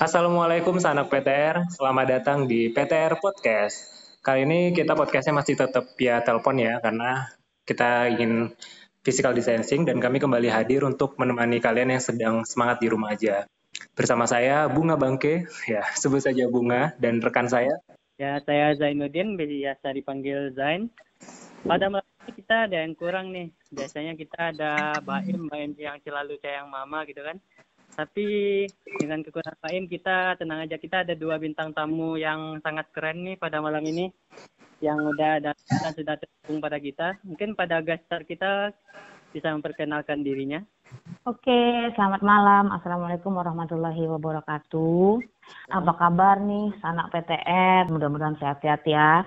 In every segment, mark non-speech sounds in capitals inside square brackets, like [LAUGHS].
Assalamualaikum sanak PTR, selamat datang di PTR Podcast. Kali ini kita podcastnya masih tetap via telepon ya, karena kita ingin physical distancing dan kami kembali hadir untuk menemani kalian yang sedang semangat di rumah aja. Bersama saya Bunga Bangke, ya sebut saja Bunga, dan rekan saya. Ya, saya Zainuddin, biasa dipanggil Zain. Pada malam ini kita ada yang kurang nih. Biasanya kita ada Baim, Baim yang selalu sayang mama gitu kan. Tapi dengan kekurangan Baim kita tenang aja kita ada dua bintang tamu yang sangat keren nih pada malam ini yang udah datang dan sudah terhubung pada kita. Mungkin pada guest star kita bisa memperkenalkan dirinya. Oke, selamat malam. Assalamualaikum warahmatullahi wabarakatuh. Apa kabar nih, anak PTR? Mudah-mudahan sehat-sehat ya.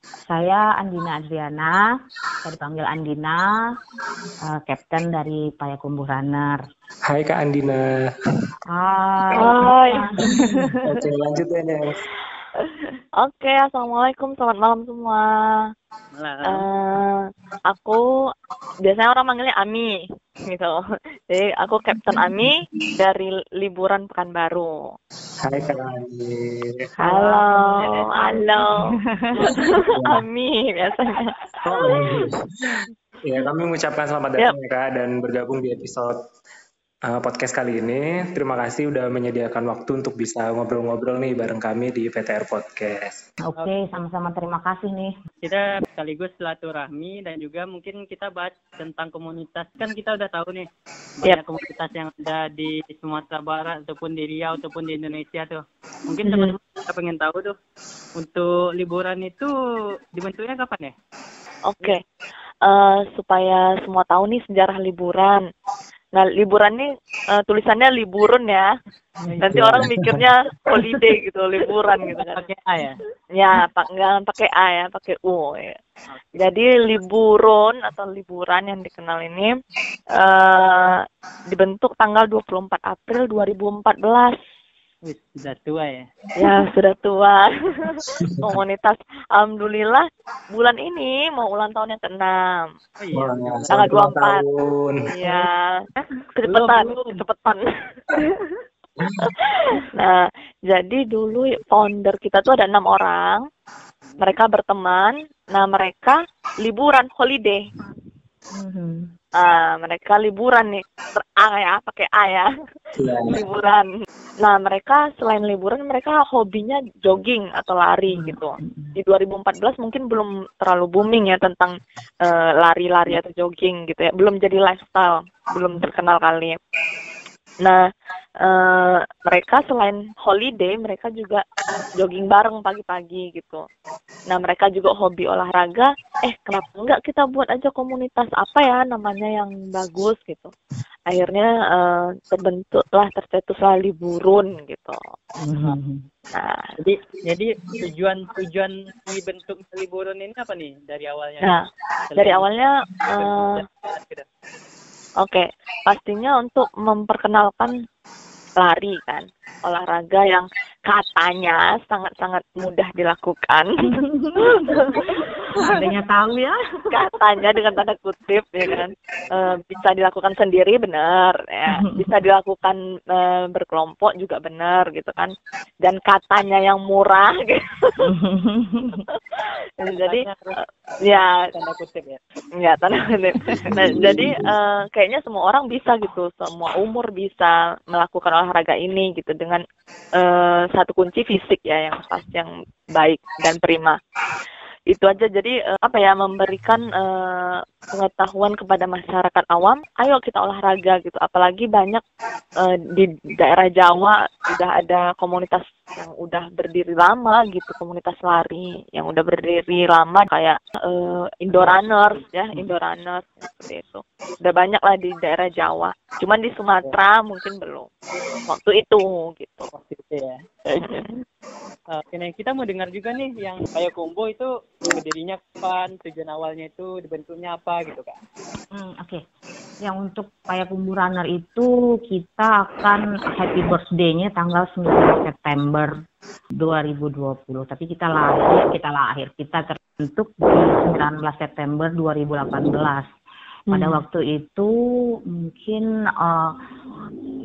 Saya Andina Adriana, saya dipanggil Andina, uh, Kapten dari Payakumbuh Runner. Hai Kak Andina. Hai. Hai. [LAUGHS] Oke, lanjut ya, Nes. Oke, assalamualaikum, selamat malam semua. Malam. Eh, aku biasanya orang manggilnya Ami, gitu. Jadi aku Kapten Ami dari liburan Pekanbaru. Hai Kak Ani. Halo, halo. [LAUGHS] Ami biasanya. Ya, kami mengucapkan selamat datang ya Kak dan bergabung di episode uh, podcast kali ini. Terima kasih udah menyediakan waktu untuk bisa ngobrol-ngobrol nih bareng kami di PTR Podcast. Oke, sama-sama terima kasih nih. Kita sekaligus silaturahmi dan juga mungkin kita bahas tentang komunitas. Kan kita udah tahu nih banyak komunitas yang ada di Sumatera Barat ataupun di Riau ataupun di Indonesia tuh. Mungkin Mhm. teman-teman kita pengen tahu tuh untuk liburan itu dibentuknya kapan ya? Oke, Eh, supaya semua tahu nih sejarah liburan. Nah, liburan nih eh, tulisannya liburun ya. Nanti orang mikirnya holiday gitu, liburan gitu kan. Pakai A ya? Ya, pak nggak pakai A ya, pakai U ya. Jadi liburon atau liburan yang dikenal ini eh dibentuk tanggal 24 April 2014. Wih, sudah tua ya. Ya, sudah tua. [LAUGHS] Komunitas alhamdulillah bulan ini mau ulang tahun yang ke-6. Oh iya. Tanggal 24. tahun. Iya, kecepatan, Belum, belum. kecepatan. [LAUGHS] nah, jadi dulu founder kita tuh ada enam orang. Mereka berteman. Nah, mereka liburan holiday. Mhm. Ah, mereka liburan nih, Ter A ya, pakai A ya, Ya, liburan. Nah, mereka selain liburan, mereka hobinya jogging atau lari gitu. Di 2014 mungkin belum terlalu booming ya tentang eh, lari-lari atau jogging gitu ya, belum jadi lifestyle, belum terkenal kali. Nah, eh, mereka selain holiday, mereka juga jogging bareng pagi-pagi gitu. Nah, mereka juga hobi olahraga. Eh, kenapa enggak kita buat aja komunitas apa ya namanya yang bagus gitu. Akhirnya eh, terbentuklah tercetuslah liburun gitu. Nah, Jadi jadi tujuan tujuan dibentuk liburan ini apa nih dari awalnya? nah dari awalnya eh, Oke, pastinya untuk memperkenalkan lari kan, olahraga yang katanya sangat-sangat mudah dilakukan. [LAUGHS] Adanya tahu ya. katanya dengan tanda kutip ya kan, Eh, bisa dilakukan sendiri benar, ya. [LAUGHS] bisa dilakukan eh, berkelompok juga benar gitu kan, dan katanya yang murah. Gitu. [LAUGHS] Jadi ya tanda kutip ya. Kutip. [LAUGHS] Nah, jadi eh, kayaknya semua orang bisa gitu, semua umur bisa melakukan olahraga ini gitu dengan eh, satu kunci fisik ya yang pas yang baik dan prima. Itu aja jadi eh, apa ya memberikan eh, pengetahuan kepada masyarakat awam, ayo kita olahraga gitu. Apalagi banyak eh, di daerah Jawa sudah ada komunitas yang udah berdiri lama gitu, komunitas lari yang udah berdiri lama kayak eh, Indo Runners ya, Indo Runners seperti itu. Udah banyak lah di daerah Jawa. Cuman di Sumatera mungkin belum. Waktu itu gitu. Waktu itu ya. [LAUGHS] Oke, nah kita mau dengar juga nih yang kayak combo itu berdirinya kapan, tujuan awalnya itu dibentuknya apa gitu kak? Hmm, Oke, yang untuk Payakumbuh Runner itu kita akan happy birthday-nya tanggal 9 September 2020. Tapi kita lahir, kita lahir, kita terbentuk di 19 September 2018. Pada Hmm. waktu itu mungkin eh,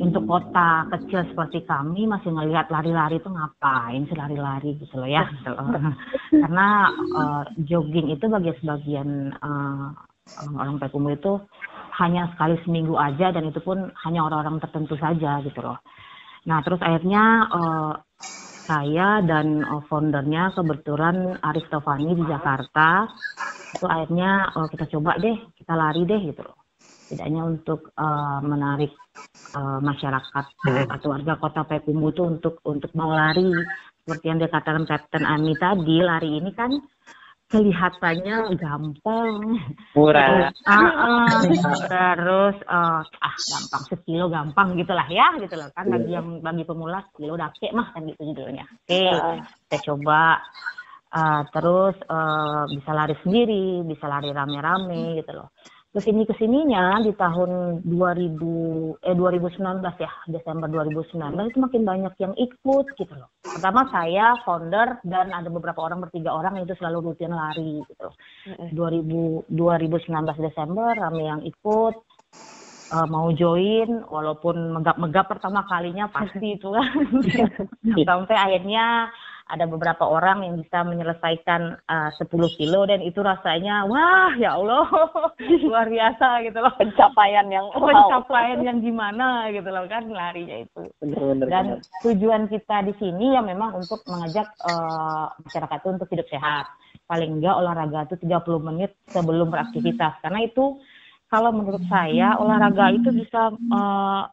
untuk kota kecil seperti kami masih ngelihat lari-lari itu ngapain sih lari-lari gitu loh ya. [LAUGHS] gitu loh. [LAUGHS] Karena eh, jogging itu bagi sebagian eh, orang Pekumu itu hanya sekali seminggu aja dan itu pun hanya orang-orang tertentu saja gitu loh. Nah terus akhirnya eh, saya dan eh, foundernya kebetulan Arif Tovani di Jakarta. Itu akhirnya eh, kita coba deh kita lari deh gitu loh. Setidaknya untuk eh, menarik eh, masyarakat atau warga kota Payakumbuh itu untuk untuk mau lari. Seperti yang dikatakan Kapten Ami tadi lari ini kan kelihatannya gampang Murah. Ah, ah. terus eh, ah gampang sekilo gampang gitulah ya gitu loh kan bagi yang bagi pemula sekilo udah oke mah kan gitu judulnya oke Heeh. kita coba eh, terus eh, bisa lari sendiri bisa lari rame-rame gitu loh ke sini ke sininya di tahun 2000 eh 2019 ya Desember 2019 itu makin banyak yang ikut gitu loh pertama saya founder dan ada beberapa orang bertiga orang itu selalu rutin lari gitu loh. Heeh. 2000 2019 Desember rame yang ikut eh, mau join walaupun megap-megap pertama kalinya pasti itu kan [LAUGHS] sampai akhirnya ada beberapa orang yang bisa menyelesaikan eh, 10 kilo dan itu rasanya wah ya Allah [LAUGHS] luar biasa gitu loh Pencapaian yang wow. pencapaian yang gimana gitu loh kan larinya itu Bener-bener. dan tujuan kita di sini ya memang untuk mengajak eh, masyarakat itu untuk hidup sehat. Paling enggak olahraga itu 30 menit sebelum beraktivitas. Karena itu kalau menurut saya olahraga itu bisa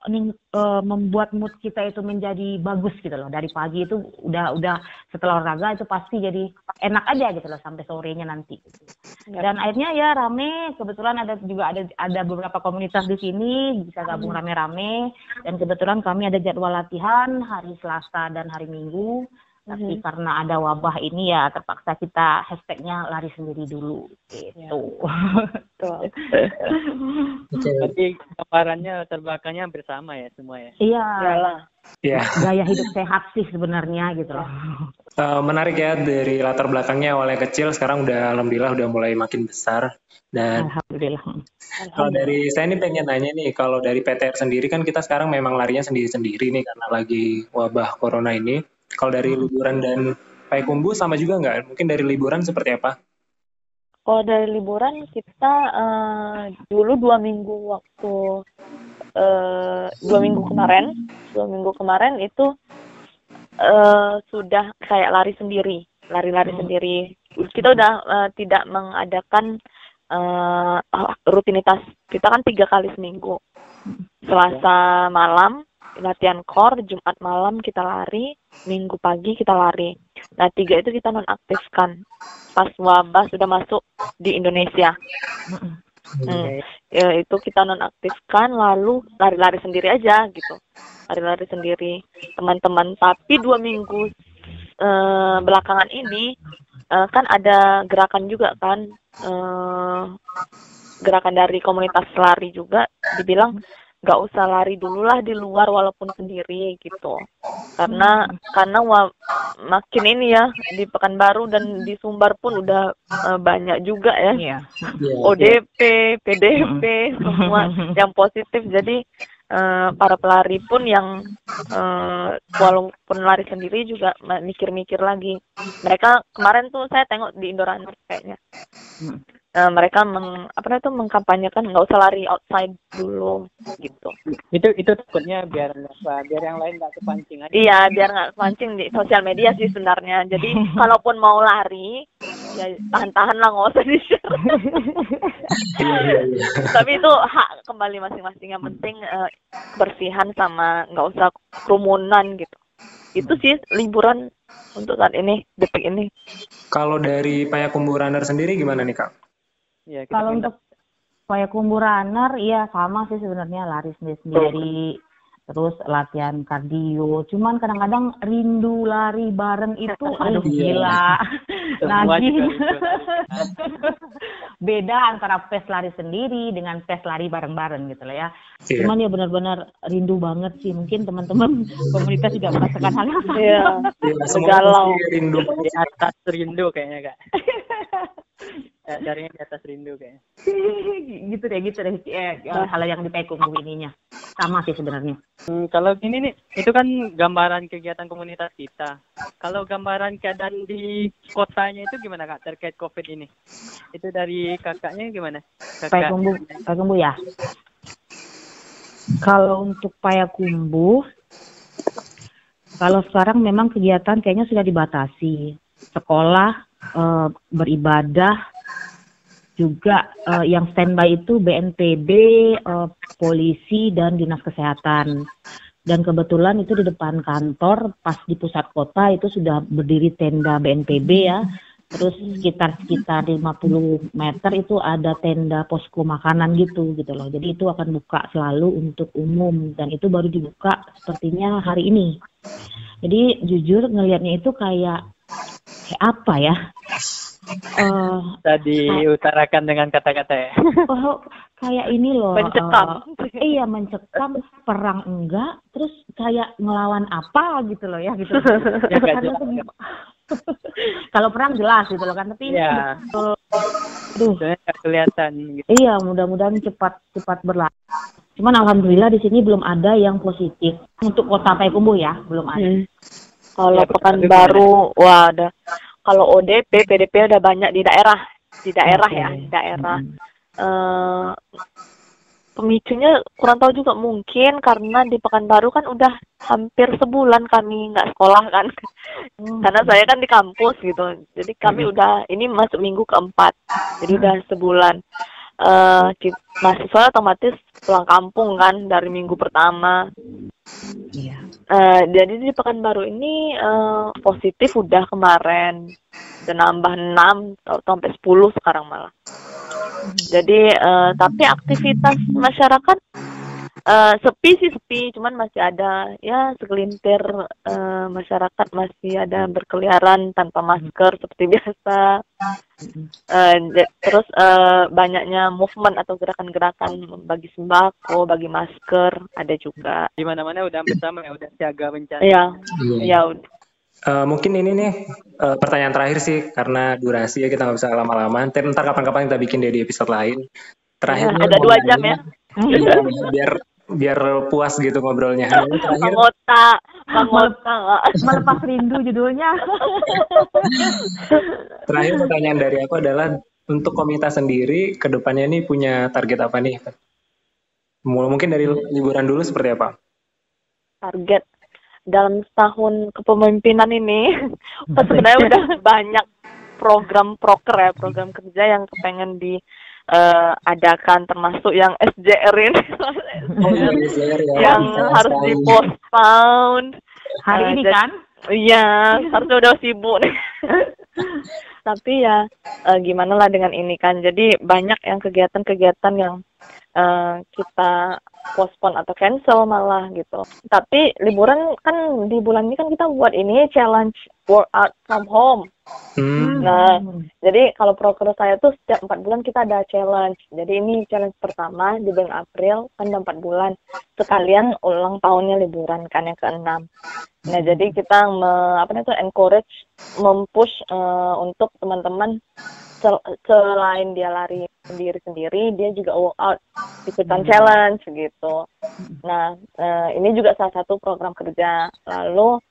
ning- eh, membuat mood kita itu menjadi bagus gitu loh. Dari pagi itu udah udah setelah olahraga itu pasti jadi enak aja gitu loh sampai sorenya nanti. Dan akhirnya ya rame, kebetulan ada juga ada ada beberapa komunitas di sini bisa gabung rame-rame dan kebetulan kami ada jadwal latihan hari Selasa dan hari Minggu. Tapi karena ada wabah ini ya terpaksa kita hashtagnya lari sendiri dulu gitu. Betul. Oke. Berarti gambarannya terbakanya bersama ya semua ya. Iya, Iyalah. Ya, gaya hidup sehat sih sebenarnya gitu loh. eh, menarik ya dari latar belakangnya awalnya kecil, sekarang udah alhamdulillah udah mulai makin besar. Dan Alhamdulillah. kalau dari saya ini pengen nanya nih, kalau dari PTR sendiri kan kita sekarang memang larinya sendiri-sendiri nih karena lagi wabah corona ini. Kalau dari liburan dan Payakumbuh sama juga nggak? Mungkin dari liburan seperti apa? Kalau dari liburan kita eh, dulu dua minggu waktu eh, dua minggu kemarin, dua minggu kemarin itu eh, sudah kayak lari sendiri, lari-lari sendiri. Kita udah eh, tidak mengadakan eh, rutinitas. Kita kan tiga kali seminggu. Selasa malam latihan core, Jumat malam kita lari, Minggu pagi kita lari. Nah tiga itu kita nonaktifkan pas wabah sudah masuk di Indonesia. Hmm. Ya, itu kita nonaktifkan lalu lari-lari sendiri aja gitu. Lari-lari sendiri teman-teman. Tapi dua minggu eh, belakangan ini eh, kan ada gerakan juga kan eh, gerakan dari komunitas lari juga dibilang nggak usah lari dulu lah di luar walaupun sendiri gitu karena karena wa- makin ini ya di Pekanbaru dan di Sumbar pun udah eh, banyak juga ya Iya. ODP, PDP, semua [LAUGHS] yang positif. Jadi eh, para pelari pun yang eh, walaupun lari sendiri juga mikir-mikir lagi. Mereka kemarin tuh saya tengok di Indoraner kayaknya. Eh, mereka meng, apa namanya itu mengkampanyekan nggak usah lari outside dulu gitu. Itu itu takutnya biar? Biar yang lain nggak kepancing aja. Iya, biar nggak mancing di sosial media sih sebenarnya. Jadi [LAUGHS] kalaupun mau lari, ya tahan-tahan lah nggak usah di share. Tapi itu hak kembali masing-masing. Yang penting eh, kebersihan sama nggak usah kerumunan gitu. Itu sih liburan untuk saat ini, detik ini. Kalau dari Payakumbuh Runner sendiri gimana nih Kak? Ya, kita Kalau pindah. untuk Payakumbuh runner, ya sama sih sebenarnya lari sendiri-sendiri, terus latihan kardio. Cuman kadang-kadang rindu lari bareng [LAUGHS] itu, aduh Iya. gila. [LAUGHS] Lagi [LAUGHS] beda antara pes lari sendiri dengan pes lari bareng-bareng gitu loh ya. Iya. Cuman ya benar-benar rindu banget sih. Mungkin teman-teman komunitas juga merasakan hal yang sama. Iya. Iya, semua Galau. pasti rindu. Di atas rindu kayaknya kak. Carinya di atas rindu kayaknya. [LAUGHS] gitu deh, gitu deh. Eh, kalau yang di Payakumbuh ininya. Sama sih sebenarnya. Hmm, kalau gini nih, itu kan gambaran kegiatan komunitas kita. Kalau gambaran keadaan di kotanya itu gimana kak terkait COVID ini? Itu dari kakaknya gimana? Kakak. Payakumbuh, Payakumbuh ya. Kalau untuk Payakumbuh, kalau sekarang memang kegiatan kayaknya sudah dibatasi. Sekolah, eh, beribadah, juga eh, yang standby itu BNPB, eh, polisi, dan dinas kesehatan. Dan kebetulan itu di depan kantor, pas di pusat kota itu sudah berdiri tenda BNPB ya. Terus sekitar sekitar 50 meter itu ada tenda posko makanan gitu gitu loh. Jadi itu akan buka selalu untuk umum dan itu baru dibuka sepertinya hari ini. Jadi jujur ngelihatnya itu kayak kayak apa ya? Eh Tadi utarakan dengan kata-kata ya. oh, kayak ini loh. Mencekam. eh, iya mencekam, perang enggak, terus kayak ngelawan apa gitu loh ya gitu. Ya, Karena jelas. [LAUGHS] Kalau perang jelas gitu loh kan, tapi Iya. Aduh, Sebenarnya nggak kelihatan gitu. iya mudah-mudahan cepat cepat berlalu. Cuman alhamdulillah di sini belum ada yang positif untuk kota Payakumbuh ya, belum ada. Hmm. Kalau Ya, Pekanbaru, wah ada. Kalau ODP, PDP udah banyak di daerah, di daerah ya, di daerah. Eh, pemicunya kurang tahu juga mungkin karena di Pekanbaru kan udah hampir sebulan kami nggak sekolah kan, karena saya kan di kampus gitu. Jadi kami udah ini masuk minggu keempat, jadi udah sebulan. Eh, ki- mahasiswa otomatis pulang kampung kan dari minggu pertama. Iya. Eh, jadi di Pekanbaru ini eh, positif udah kemarin dan nambah 6 atau sampai 10 sekarang malah. Jadi eh, tapi aktivitas masyarakat eh, sepi sih sepi, cuman masih ada ya segelintir eh, masyarakat masih ada berkeliaran tanpa masker seperti [LAUGHS] biasa. Ja- terus eh, banyaknya movement atau gerakan-gerakan bagi sembako, bagi masker ada juga. Di mana-mana udah bersama ya, udah siaga bencana. Ya, Iya. ya udah. Eh, mungkin ini nih eh, pertanyaan terakhir sih karena durasi ya kita nggak bisa lama-lama. Ntar ntar kapan-kapan kita bikin deh di episode lain. Terakhir Ya, ada dua jam ya. Iya, biar biar puas gitu ngobrolnya. Ini Terakhir Mangota, Mangota. Melepas rindu judulnya. [LAUGHS] terakhir pertanyaan dari aku adalah untuk komunitas sendiri ke depannya nih punya target apa nih? Mungkin dari liburan dulu seperti apa? Target dalam setahun kepemimpinan ini, pas [LAUGHS] sebenarnya udah banyak program proker ya, program kerja yang kepengen di eh, adakan termasuk yang SJR ini Oh, iya, iya. yang harus di postpone Hari Eh, ini kan? Iya, harusnya udah sibuk nih. [LAUGHS] Tapi ya eh, gimana lah dengan ini kan. Jadi banyak yang kegiatan-kegiatan yang eh, kita postpone atau cancel malah gitu. Tapi liburan kan di bulan ini kan kita buat ini challenge workout from home. Hmm. Nah, jadi kalau proker saya tuh setiap empat bulan kita ada challenge. Jadi ini challenge pertama di bulan April kan ada empat bulan. Sekalian ulang tahunnya liburan kan yang keenam. Nah jadi kita me, apa namanya encourage, mempush eh, untuk teman-teman sel- selain dia lari sendiri-sendiri, dia juga workout ikutan challenge gitu. Nah eh, ini juga salah satu program kerja. Lalu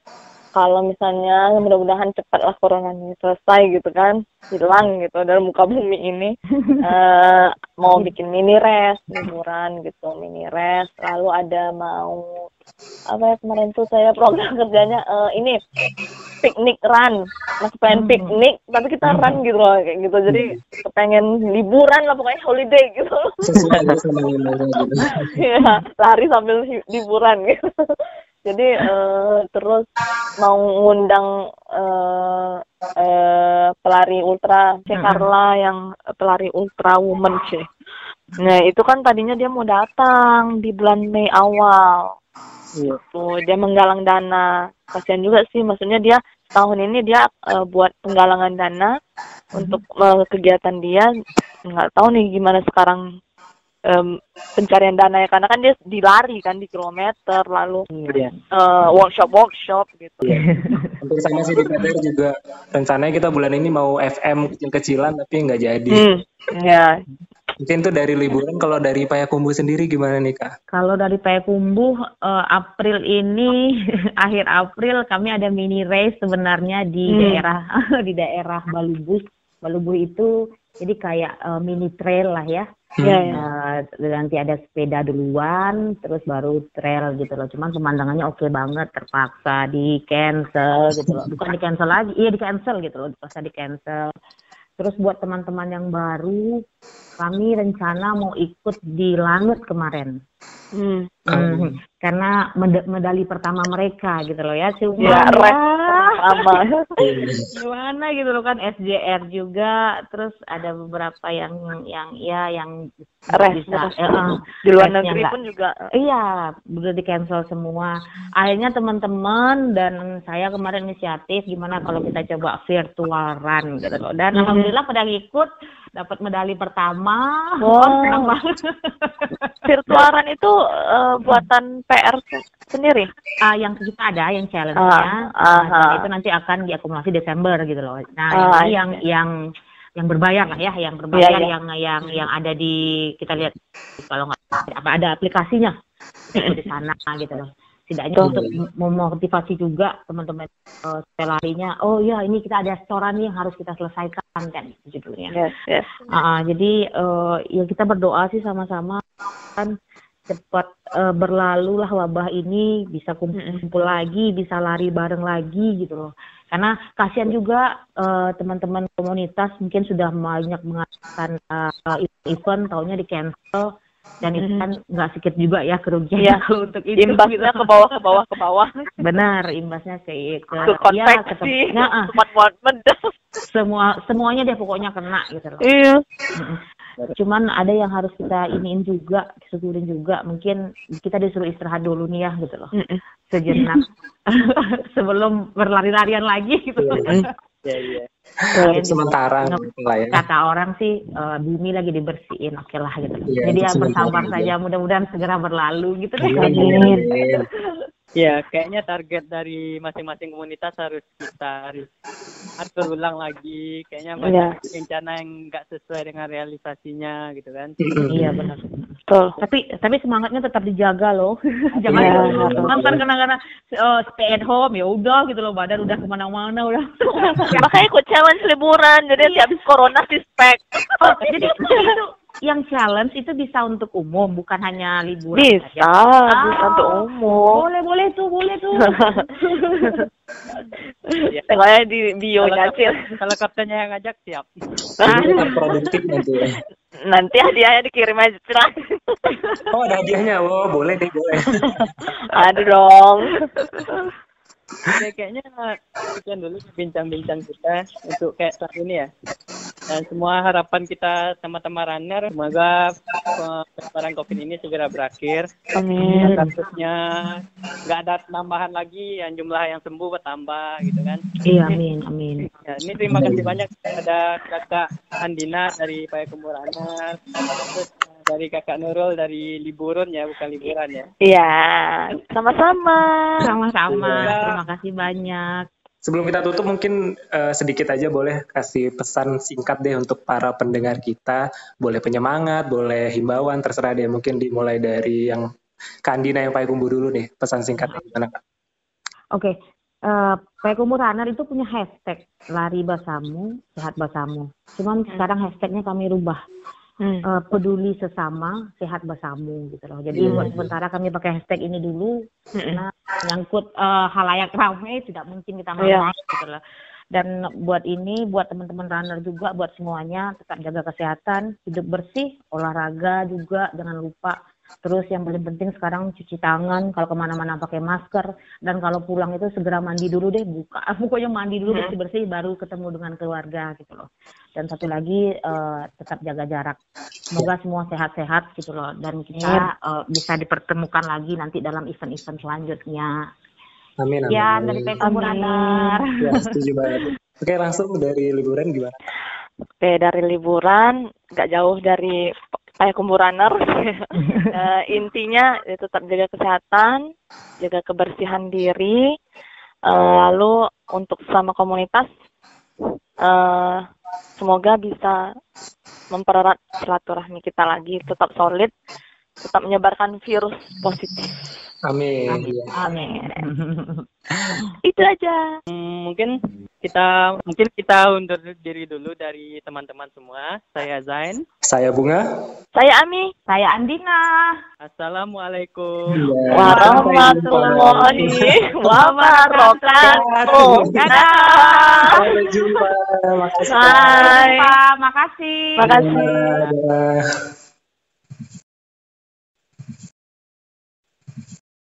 kalau misalnya mudah-mudahan cepatlah corona ini selesai gitu kan hilang gitu dari muka bumi ini. [LAUGHS] Eh mau bikin mini res liburan gitu mini res. Lalu ada mau apa ya kemarin tuh saya program [LAUGHS] kerjanya eh, ini piknik run. Masih pengen piknik tapi kita run gitu loh kayak gitu. Jadi kepengen liburan lah pokoknya holiday gitu. [LAUGHS] Ya lari sambil liburan gitu jadi eh, terus mau ngundang eh, eh, pelari ultra C Carla yang pelari ultra woman sih. Nah itu kan tadinya dia mau datang di bulan Mei awal. Iya. tuh dia menggalang dana. Kasihan juga sih maksudnya dia tahun ini dia eh, buat penggalangan dana untuk eh, kegiatan dia. Nggak tahu nih gimana sekarang em, pencarian dana ya karena kan dia dilari kan di kilometer lalu Iya. eh, workshop workshop gitu. [LAUGHS] Hampir sama sih di PTR juga. Rencananya kita bulan ini mau FM kecil-kecilan tapi nggak jadi. Hmm, ya. Mungkin tuh dari liburan kalau dari Payakumbuh sendiri gimana nih Kak? Kalau dari Payakumbuh eh, April ini [LAUGHS] akhir April kami ada mini race sebenarnya di Hmm. daerah [LAUGHS] di daerah Balubuh. Balubuh itu jadi kayak eh, mini trail lah ya. Ya, ya. Eh, nanti ada sepeda duluan, terus baru trail gitu loh. Cuman pemandangannya oke banget, terpaksa di cancel gitu loh. Bukan di cancel lagi, iya di cancel gitu loh, terpaksa di cancel. Terus buat teman-teman yang baru, kami rencana mau ikut di Lanut kemarin. Hmm. Hmm, karena med- medali pertama mereka gitu loh ya. Cuma Ya, red sama. [LAUGHS] gimana gitu loh kan SJR juga terus ada beberapa yang yang ya yang Res, bisa res. eh, Di luar negeri pun juga iya udah di cancel semua akhirnya teman-teman dan saya kemarin inisiatif gimana kalau kita coba virtual run gitu loh dan Mhm. alhamdulillah pada ikut dapat medali pertama Wow. Wah, [LAUGHS] senang banget. virtualan itu eh, buatan PR se- sendiri. Ah, yang kita ada yang challenge-nya ah, aha. dan itu nanti akan diakumulasi Desember gitu loh. Nah, Ah, ini yang iya. yang yang berbayar lah ya, yang berbayar Iya, iya. yang yang yang ada di kita lihat kalau nggak apa ada aplikasinya di sana gitu loh. Setidaknya Betul. untuk mem- memotivasi juga teman-teman eh, pelarinya. Oh iya, ini kita ada setoran nih yang harus kita selesaikan kan judulnya. Yes, yes. Ah, jadi eh, ya kita berdoa sih sama-sama kan cepat eh, berlalu lah wabah ini bisa kumpul lagi bisa lari bareng lagi gitu loh karena kasihan juga eh, teman-teman komunitas mungkin sudah banyak mengadakan eh, event taunya di cancel dan itu kan nggak sedikit juga ya kerugian Iya. [LAUGHS] kalau untuk itu Imbasnya gitu. ke bawah, ke bawah, ke bawah. benar imbasnya ke ke, Ke ya, ke konveksi, tem- nah, ah, tempat buat medal. semua semuanya deh pokoknya kena gitu loh Iya. Cuman ada yang harus kita iniin juga, syukurin juga. Mungkin kita disuruh istirahat dulu nih ya gitu loh. Sejenak. [LAUGHS] Sebelum berlari-larian lagi gitu. Iya, iya. Kalian Sementara gitu lah ya. Kata orang sih eh, bumi lagi dibersihin, oke lah gitu. Iya, Jadi itu ya bersabar aja. saja, mudah-mudahan segera berlalu gitu deh. Amin. Ya, kayaknya target dari masing-masing komunitas harus kita harus atur ulang lagi. Kayaknya banyak rencana yang nggak sesuai dengan realisasinya gitu kan. Iya benar. Betul. Tapi tapi semangatnya tetap dijaga loh. [LAUGHS] Jangan Iya. nonton karena karena eh, stay at home ya udah gitu loh badan udah ke mana-mana udah. Makanya ikut challenge liburan, jadi habis corona sih spek. Oh, jadi itu yang challenge itu bisa untuk umum, bukan hanya liburan Bisa, saja. bisa Ah, untuk umum. Boleh, boleh tuh, boleh tuh. Ya. [LAUGHS] Tengoknya di bio-nya kapten- kalau kaptennya yang ngajak siap. Produktif nanti ya. Nanti hadiahnya dikirim aja Cil. Oh ada hadiahnya, oh boleh deh boleh. Aduh dong. Oke, kayaknya sekian dulu bincang-bincang kita untuk kayak saat ini ya. Dan semua harapan kita sama-sama runner, semoga eh, penyebaran COVID ini segera berakhir. Amin. Kasusnya nggak ada tambahan lagi, yang jumlah yang sembuh bertambah gitu kan. iya, amin, amin. Ya, ini terima kasih banyak ada kakak Andina dari Payakumbuh Runner, terus eh, dari kakak Nurul dari Liburun ya, bukan liburan ya. Iya, sama-sama. Sama-sama. Terima kasih banyak. Sebelum kita tutup mungkin eh, sedikit aja boleh kasih pesan singkat deh untuk para pendengar kita. Boleh penyemangat, boleh himbauan, terserah deh. Mungkin dimulai dari yang Kandina yang Payakumbuh dulu nih. Pesan singkatnya gimana Kak? Oke, eh Payakumbuh Runner itu punya hashtag lari bersamamu, sehat bersamamu. Cuman sekarang hashtagnya kami rubah. Hmm. Eh, peduli sesama, sehat bersamamu gitu loh. Jadi Hmm. buat sementara kami pakai hashtag ini dulu Mm-mm. karena menyangkut eh, halayak ramai tidak mungkin kita Iya. main gitu loh. Dan buat ini, buat teman-teman runner juga, buat semuanya tetap jaga kesehatan, hidup bersih, olahraga juga jangan lupa. Terus yang paling penting sekarang cuci tangan, kalau ke mana-mana pakai masker, dan kalau pulang itu segera mandi dulu deh, buka, [LAUGHS] pokoknya mandi dulu bersih-bersih, baru ketemu dengan keluarga gitu loh. Dan satu lagi eh, tetap jaga jarak. Semoga semua sehat-sehat gitu loh, dan kita eh, bisa dipertemukan lagi nanti dalam event-event selanjutnya. Amin, amin. Ya, dari Amin. Runner. Ya, setuju banget. Oke, langsung dari liburan gimana? Oke, dari liburan nggak jauh dari Payakumbuh Runner. [LAUGHS] Eh, intinya ya tetap jaga kesehatan, jaga kebersihan diri, eh, lalu untuk sama komunitas eh, semoga bisa mempererat silaturahmi kita lagi, tetap solid, tetap menyebarkan virus positif. Amin. Amin. [LAUGHS] Itu aja. Hmm, mungkin kita mungkin kita undur diri dulu dari teman-teman semua. Saya Zain. Saya Bunga. Saya Ami. Saya Andina. Assalamualaikum. Iya. Warahmatullahi wabarakatuh. Dadah. Sampai jumpa. Makasih. Bye. Makasih. Makasih. Dadah.